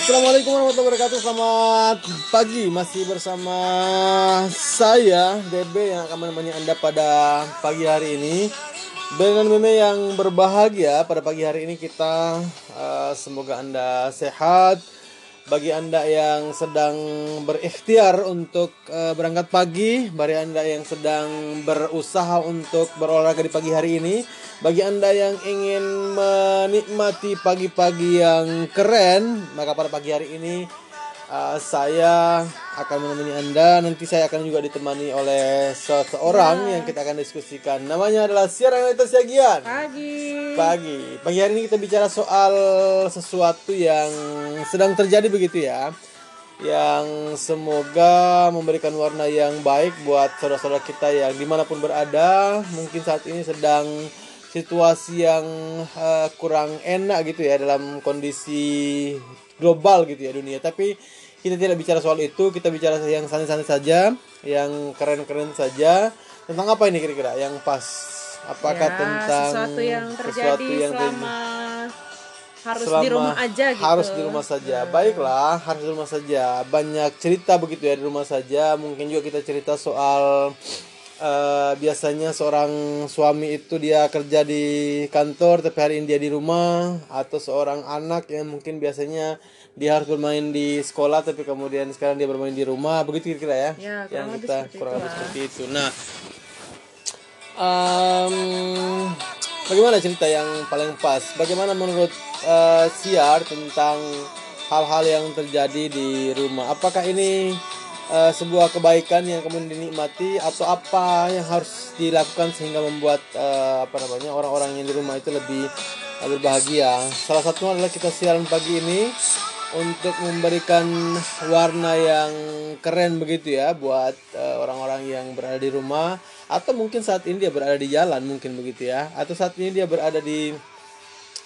Assalamualaikum warahmatullahi wabarakatuh. Selamat pagi. Masih bersama saya DB yang akan menemani Anda pada pagi hari ini. Dengan meme yang berbahagia Pada pagi hari ini kita eh, Semoga Anda sehat bagi anda yang sedang berikhtiar untuk eh, berangkat pagi, bagi anda yang sedang berusaha untuk berolahraga di pagi hari ini, bagi anda yang ingin menikmati pagi-pagi yang keren, maka pada pagi hari ini eh, saya akan menemani anda. Nanti saya akan juga ditemani oleh seseorang yang kita akan diskusikan. Namanya adalah Siaran Realitas Yagian Pagi. pagi. Pagi hari ini kita bicara soal sesuatu yang sedang terjadi begitu ya. Yang semoga memberikan warna yang baik buat saudara-saudara kita yang di mana pun berada. Mungkin saat ini sedang situasi yang eh, kurang enak gitu ya dalam kondisi global gitu ya dunia. Tapi kita tidak bicara soal itu, kita bicara yang santai-santai saja, yang keren-keren saja. Tentang apa ini kira-kira yang pas? Apakah Ya, tentang sesuatu yang terjadi sesuatu yang selama harus selama di rumah aja gitu. Harus di rumah saja. Baiklah, harus di rumah saja. Banyak cerita begitu ya di rumah saja. Mungkin juga kita cerita soal eh, biasanya seorang suami itu dia kerja di kantor tapi hari ini dia di rumah atau seorang anak yang mungkin biasanya dia harus bermain di sekolah tapi kemudian sekarang dia bermain di rumah begitu kira-kira ya, Ya, kurang yang lebih kita kurang lebih seperti itu nah Em, bagaimana cerita yang paling pas? Bagaimana menurut eh, Siar tentang hal-hal yang terjadi di rumah? Apakah ini eh, sebuah kebaikan yang kemudian dinikmati atau apa yang harus dilakukan sehingga membuat eh, apa namanya orang-orang yang di rumah itu lebih eh, berbahagia? Salah satunya adalah kita siaran pagi ini untuk memberikan warna yang keren begitu ya buat eh, orang-orang yang berada di rumah. Atau mungkin saat ini dia berada di jalan mungkin begitu ya. Atau saat ini dia berada di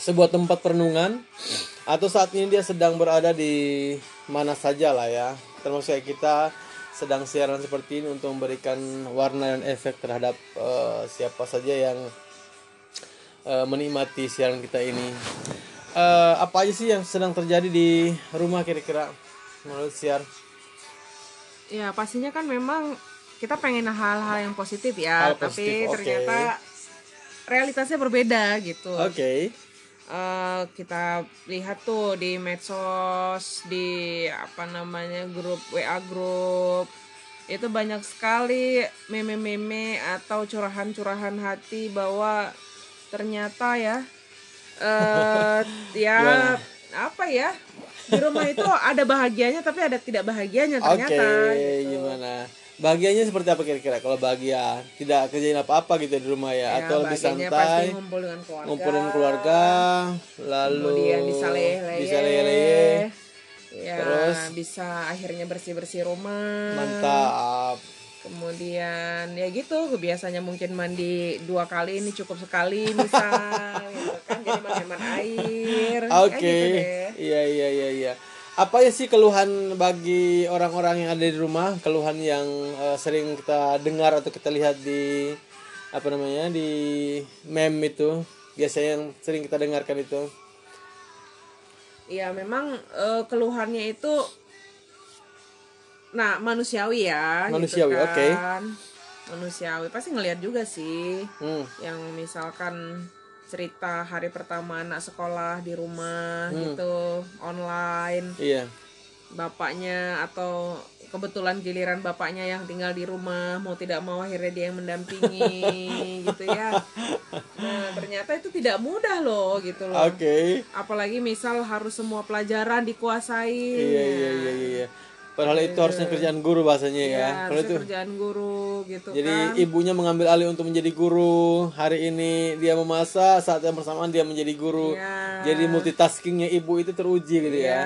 sebuah tempat perenungan. Atau saat ini dia sedang berada di mana saja lah ya. Termasuk kita sedang siaran seperti ini untuk memberikan warna dan efek terhadap eh, siapa saja yang eh, menikmati siaran kita ini Eh, apa aja sih yang sedang terjadi di rumah kira-kira menurut siar? Ya pastinya kan memang kita pengen hal-hal yang positif ya, Hal tapi positif, ternyata realitasnya berbeda gitu. oke. Eh, kita lihat tuh di medsos, di apa namanya grup WA grup itu banyak sekali meme-meme atau curahan-curahan hati bahwa ternyata ya eh ya Gimana? apa ya di rumah itu ada bahagianya tapi ada tidak bahagianya Oke, ternyata gitu. gimana? Bahagianya seperti apa kira-kira? Kalau bahagia, tidak kerjain apa-apa gitu di rumah ya, Ya, atau lebih santai, ngumpul dengan keluarga ngumpulin keluarga, lalu kemudian bisa leleh bisa leleh, ya Terus? bisa akhirnya bersih bersih rumah mantap. Kemudian ya gitu biasanya mungkin mandi dua kali ini cukup sekali misal gitu kan jadi air Oke, Kayak gitu iya iya iya iya. Apa ya sih keluhan bagi orang-orang yang ada di rumah? Keluhan yang eh, sering kita dengar atau kita lihat di apa namanya di meme itu, biasanya yang sering kita dengarkan itu. ya memang eh, keluhannya itu nah manusiawi ya Manusiawi, gitu oke. kan. manusiawi pasti ngelihat juga sih Hmm. yang misalkan cerita hari pertama anak sekolah di rumah Hmm. gitu online Iya. bapaknya atau kebetulan giliran bapaknya yang tinggal di rumah mau tidak mau akhirnya dia yang mendampingi gitu ya nah ternyata itu tidak mudah loh gitu loh Oke. apalagi misal harus semua pelajaran dikuasai Iya iya iya iya. Padahal itu harusnya kerjaan guru bahasanya ya. ya, Kalau itu kerjaan guru gitu jadi kan ibunya mengambil alih untuk menjadi guru. Hari ini dia memasak, saat yang bersamaan dia menjadi guru. Iya. Jadi multitaskingnya ibu itu teruji gitu Ya, ya.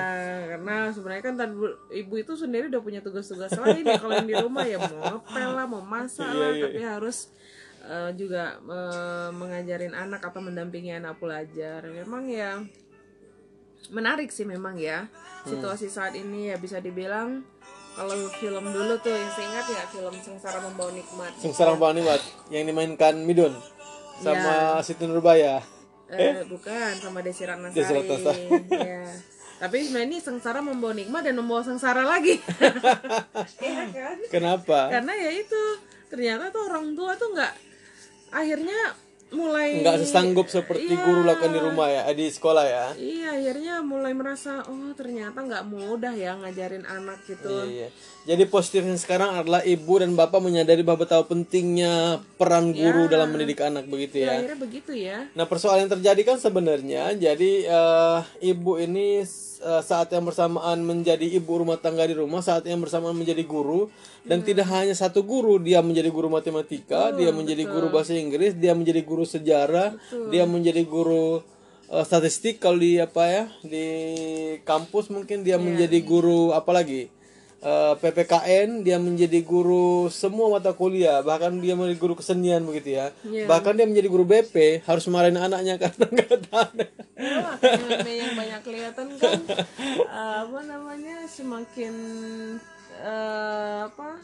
karena sebenarnya kan tadi ibu itu sendiri udah punya tugas-tugas lain ya kalau yang di rumah ya mau ngepel lah, mau masak lah, Iya, iya. tapi harus eh, juga eh, mengajarin anak atau mendampingi anak belajar. Memang ya menarik sih memang ya Hmm. situasi saat ini ya bisa dibilang kalau film dulu tuh yang saya ingat ya film Sengsara Membawa Nikmat. Sengsara Bang Niwat yang dimainkan Midun sama Siti Nurbaya. Eh, bukan sama Desi Ratnasari. Desi Ratnasari. ya. Tapi sebenarnya ini sengsara membawa nikmat dan membawa sengsara lagi. Iya kan? Kenapa? Karena ya itu ternyata tuh orang tua tuh nggak akhirnya mulai Nggak sesanggup seperti Iya. guru lakukan di rumah ya, eh, di sekolah ya. Iya, akhirnya mulai merasa oh ternyata nggak mudah ya ngajarin anak gitu. Iya, iya. Jadi positifnya sekarang adalah ibu dan bapak menyadari bahwa betapa pentingnya peran guru dalam mendidik anak begitu Ya, ya. akhirnya begitu ya. Nah persoalan yang terjadi kan sebenarnya jadi eh, ibu ini eh, saat yang bersamaan menjadi ibu rumah tangga di rumah, saat yang bersamaan menjadi guru dan tidak hanya satu guru, dia menjadi guru matematika, dia menjadi guru bahasa Inggris, dia menjadi guru sejarah, dia menjadi guru eh, statistik kalau di apa ya di kampus mungkin dia menjadi guru apa lagi Eh, PPKN dia menjadi guru semua mata kuliah bahkan dia menjadi guru kesenian begitu ya. Iya. bahkan dia menjadi guru BP harus marahin anaknya karena nggak tahan Ya, makanya yang banyak kelihatan kan eh, apa namanya semakin eh, apa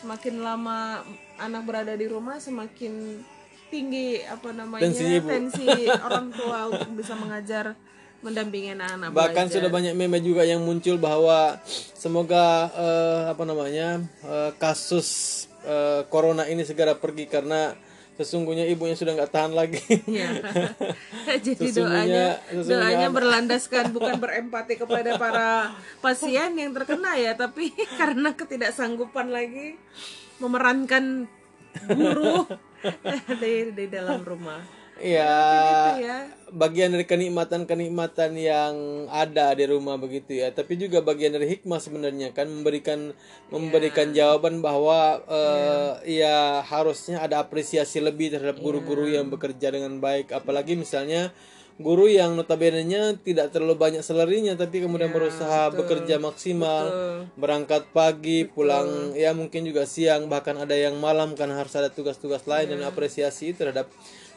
semakin lama anak berada di rumah semakin tinggi apa namanya Tensi tensi orang tua untuk bisa mengajar mendampingi anak-anak bahkan belajar. sudah banyak meme juga yang muncul bahwa semoga eh, apa namanya eh, kasus eh, corona ini segera pergi karena sesungguhnya ibunya sudah nggak tahan lagi Ya. Jadi Sesungguhnya- doanya sesungguhnya doanya berlandaskan bukan berempati kepada para pasien yang terkena ya, tapi karena ketidaksanggupan lagi memerankan guru di, di dalam rumah. ya ya. bagian dari kenikmatan-kenikmatan yang ada di rumah begitu ya. Tapi juga bagian dari hikmah sebenarnya kan memberikan memberikan jawaban bahwa eh, ya harusnya ada apresiasi lebih terhadap guru-guru yang bekerja dengan baik. Apalagi misalnya guru yang notabene-nya tidak terlalu banyak salarinya tapi kemudian berusaha bekerja maksimal berangkat pagi pulang ya mungkin juga siang bahkan ada yang malam karena harus ada tugas-tugas lain dan apresiasi terhadap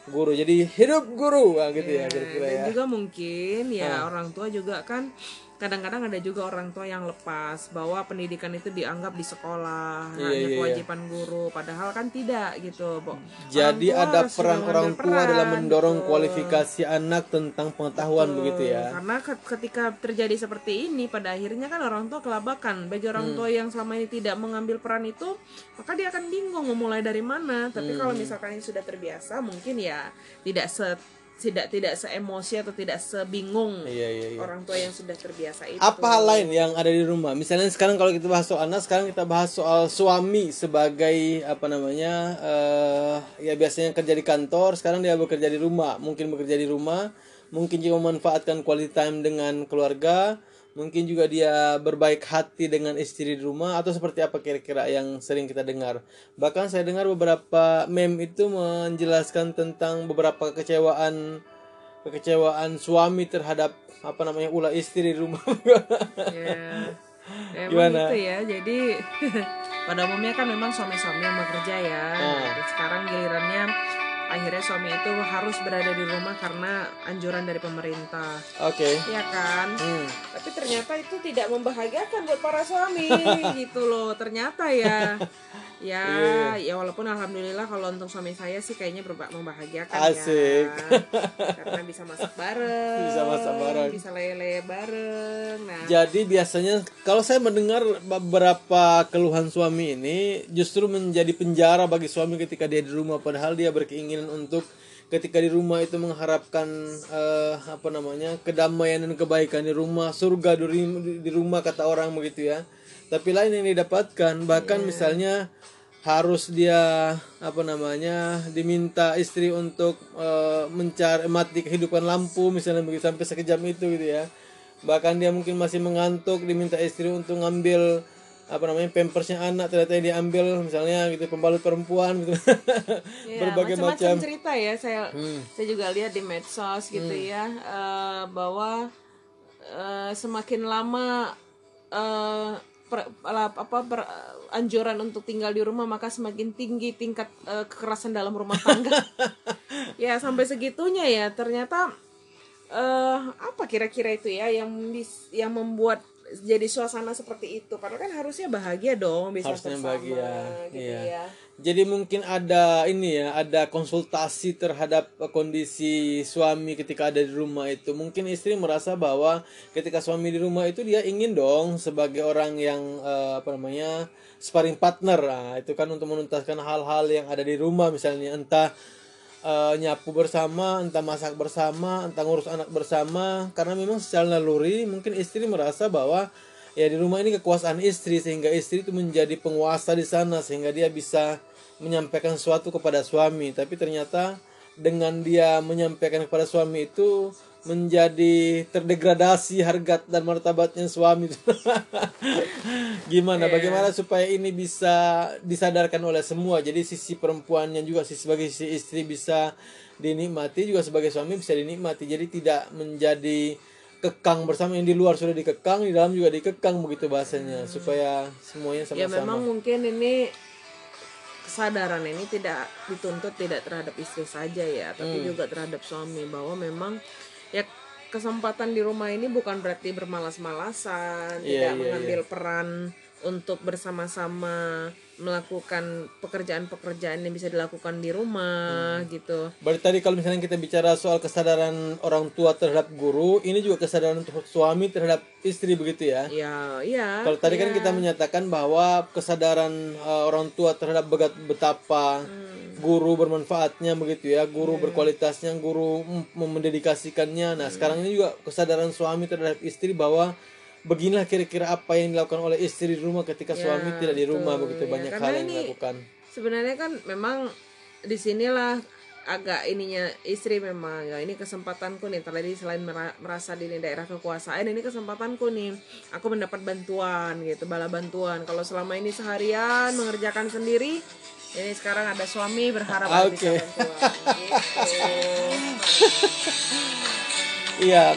guru. Jadi hidup guru. Wah, gitu ya kira-kira ya. Dan juga mungkin ya orang tua juga kan kadang-kadang ada juga orang tua yang lepas bahwa pendidikan itu dianggap di sekolah Iya, hanya iya, iya. kewajiban guru padahal kan tidak gitu Bo. Jadi Orang ada peran orang tua peran, dalam mendorong betul. kualifikasi anak tentang pengetahuan begitu ya. Karena ke- ketika terjadi seperti ini pada akhirnya kan orang tua kelabakan. Bagi Hmm. orang tua yang selama ini tidak mengambil peran itu, maka dia akan bingung mau mulai dari mana. Tapi kalau Hmm. misalkan ini sudah terbiasa, mungkin ya tidak se tidak tidak seemosi atau tidak sebingung Iya iya iya. orang tua yang sudah terbiasa itu. Apa hal lain yang ada di rumah? Misalnya sekarang kalau kita bahas soal anak, sekarang kita bahas soal suami sebagai apa namanya? eh ya biasanya kerja di kantor, sekarang dia bekerja di rumah. Mungkin bekerja di rumah, mungkin juga memanfaatkan quality time dengan keluarga, mungkin juga dia berbaik hati dengan istri di rumah atau seperti apa kira-kira yang sering kita dengar. Bahkan saya dengar beberapa meme itu menjelaskan tentang beberapa kekecewaan kekecewaan suami terhadap apa namanya ulah istri di rumah. Ya. Emang Gimana? itu ya. Jadi pada umumnya kan memang suami-suami yang bekerja ya. Ah. Jadi sekarang gilirannya akhirnya suami itu harus berada di rumah karena anjuran dari pemerintah. Oke. Iya kan? Hmm. Tapi ternyata itu tidak membahagiakan buat para suami gitu loh. Ternyata ya. Ya, ya walaupun alhamdulillah kalau untuk suami saya sih kayaknya membahagiakan Asik. ya. Karena bisa masak bareng. Bisa masak bareng. Bisa lele bareng. Nah, Jadi biasanya kalau saya mendengar beberapa keluhan suami ini justru menjadi penjara bagi suami ketika dia di rumah padahal dia berkeinginan untuk ketika di rumah itu mengharapkan eh, apa namanya kedamaian dan kebaikan di rumah surga di, di rumah kata orang begitu ya tapi lain yang didapatkan bahkan misalnya harus dia apa namanya diminta istri untuk eh, mencari mati kehidupan lampu misalnya begitu sampai sekejam itu gitu ya. Bahkan dia mungkin masih mengantuk diminta istri untuk ngambil apa namanya pampersnya anak ternyata yang diambil misalnya gitu pembalut perempuan gitu. Ya, berbagai macam. cerita ya saya Hmm. saya juga lihat di medsos gitu ya eh, bahwa eh, semakin lama eh, per- apa per- anjuran untuk tinggal di rumah maka semakin tinggi tingkat eh, kekerasan dalam rumah tangga. Ya sampai segitunya ya ternyata eh apa kira-kira itu ya yang bis- yang membuat jadi suasana seperti itu padahal kan harusnya bahagia dong bisa Harusnya bersama bahagia, gitu iya. ya Jadi mungkin ada ini ya, ada konsultasi terhadap kondisi suami ketika ada di rumah itu. Mungkin istri merasa bahwa ketika suami di rumah itu dia ingin dong sebagai orang yang eh, apa namanya sparring partner. Nah, itu kan untuk menuntaskan hal-hal yang ada di rumah misalnya entah eh, nyapu bersama, entah masak bersama, entah ngurus anak bersama. Karena memang secara naluri mungkin istri merasa bahwa ya di rumah ini kekuasaan istri sehingga istri itu menjadi penguasa di sana sehingga dia bisa menyampaikan sesuatu kepada suami tapi ternyata dengan dia menyampaikan kepada suami itu menjadi terdegradasi harga dan martabatnya suami. Gimana? Bagaimana supaya ini bisa disadarkan oleh semua? Jadi sisi perempuannya juga sisi sebagai sisi istri bisa dinikmati juga sebagai suami bisa dinikmati. Jadi tidak menjadi kekang bersama. Yang di luar sudah dikekang di dalam juga dikekang begitu bahasanya. Supaya semuanya ya sama-sama. memang mungkin ini kesadaran ini tidak dituntut tidak terhadap istri saja ya Hmm. tapi juga terhadap suami bahwa memang ya kesempatan di rumah ini bukan berarti bermalas-malasan Iya, tidak iya, mengambil peran untuk bersama-sama melakukan pekerjaan-pekerjaan yang bisa dilakukan di Hmm. rumah gitu Berarti tadi kalau misalnya kita bicara soal kesadaran orang tua terhadap guru, ini juga kesadaran untuk suami terhadap istri begitu ya. ya iya Kalau tadi kan iya. kita menyatakan bahwa kesadaran uh, orang tua terhadap begat- betapa guru bermanfaatnya begitu ya, guru berkualitasnya, guru mendedikasikannya. Nah, sekarang ini juga kesadaran suami terhadap istri bahwa beginilah kira-kira apa yang dilakukan oleh istri di rumah ketika suami tidak di rumah betul, begitu ya. banyak Karena hal yang dilakukan. sebenarnya kan memang di sinilah agak ininya istri memang ya ini kesempatanku nih tadi selain mera- merasa di daerah kekuasaan ini kesempatanku nih aku mendapat bantuan gitu bala bantuan kalau selama ini seharian mengerjakan sendiri ini sekarang ada suami berharap ada bisa Oke. bantuan gitu. Iya.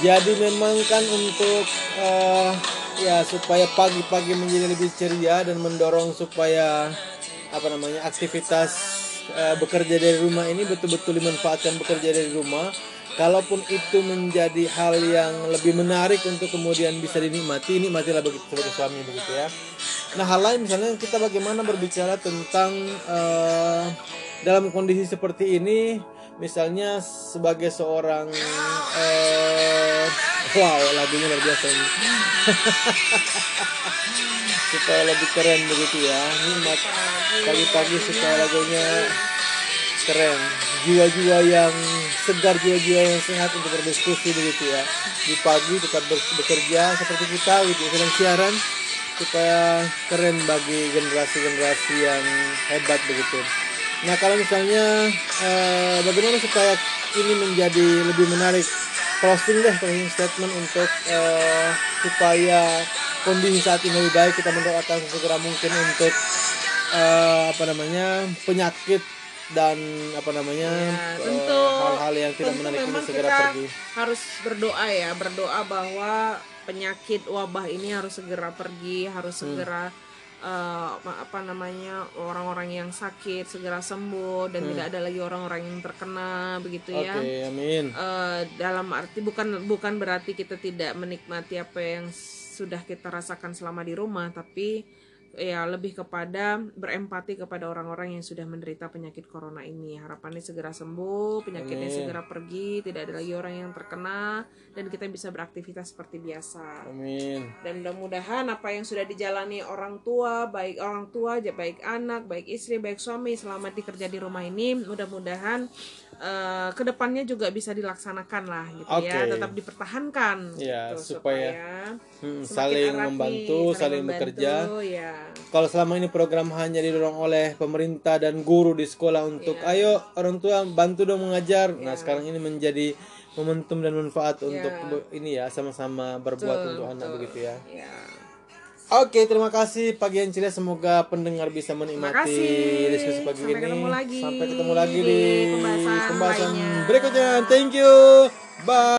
Jadi memang kan untuk eh, ya supaya pagi-pagi menjadi lebih ceria dan mendorong supaya apa namanya aktivitas eh, bekerja dari rumah ini betul-betul dimanfaatkan bekerja dari rumah. Kalaupun itu menjadi hal yang lebih menarik untuk kemudian bisa dinikmati, nikmatilah begitu sebagai suami begitu ya. Nah hal lain misalnya kita bagaimana berbicara tentang eh, dalam kondisi seperti ini, misalnya sebagai seorang eh, wow lagunya luar biasa ini. supaya lebih keren begitu ya. Nikmat pagi-pagi supaya lagunya keren. Jiwa-jiwa yang segar, jiwa-jiwa yang sehat untuk berdiskusi begitu ya. Di pagi tetap bekerja seperti kita gitu sedang siaran supaya keren bagi generasi-generasi yang hebat begitu. Nah kalau misalnya eh, bagaimana supaya ini menjadi lebih menarik closing deh closing statement untuk eh, supaya kondisi saat ini lebih baik kita mendoakan segera mungkin untuk eh, apa namanya penyakit dan apa namanya Ya, tentu hal-hal yang tidak menarik ini segera kita pergi. harus berdoa ya berdoa bahwa penyakit wabah ini harus segera pergi harus Hmm. segera eh, ma- apa namanya orang-orang yang sakit segera sembuh dan tidak ada lagi orang-orang yang terkena begitu Hmm. Oke, ya amin. Eh, dalam arti bukan bukan berarti kita tidak menikmati apa yang sudah kita rasakan selama di rumah tapi ya lebih kepada berempati kepada orang-orang yang sudah menderita penyakit corona ini harapannya segera sembuh penyakitnya Amin. segera pergi tidak ada lagi orang yang terkena dan kita bisa beraktivitas seperti biasa Amin. dan mudah-mudahan apa yang sudah dijalani orang tua baik orang tua ya baik anak baik istri baik suami selama dikerja di rumah ini mudah-mudahan eh, ke depannya juga bisa dilaksanakan lah gitu ya Oke. tetap dipertahankan Ya, gitu, supaya, semakin Hmm, saling membantu, saling, bekerja. membantu, ya Kalau selama ini program hanya didorong oleh pemerintah dan guru di sekolah untuk Iya. ayo orang tua bantu dong mengajar. Nah, sekarang ini menjadi momentum dan manfaat untuk be- ini ya sama-sama berbuat Betul, untuk anak betul. begitu ya. ya Oke, terima kasih pagi yang ceria. Semoga pendengar bisa menikmati diskusi pagi Sampai ini. ketemu lagi Sampai ketemu lagi di di, pembahasan pembahasan lainnya. berikutnya. Thank you. Bye.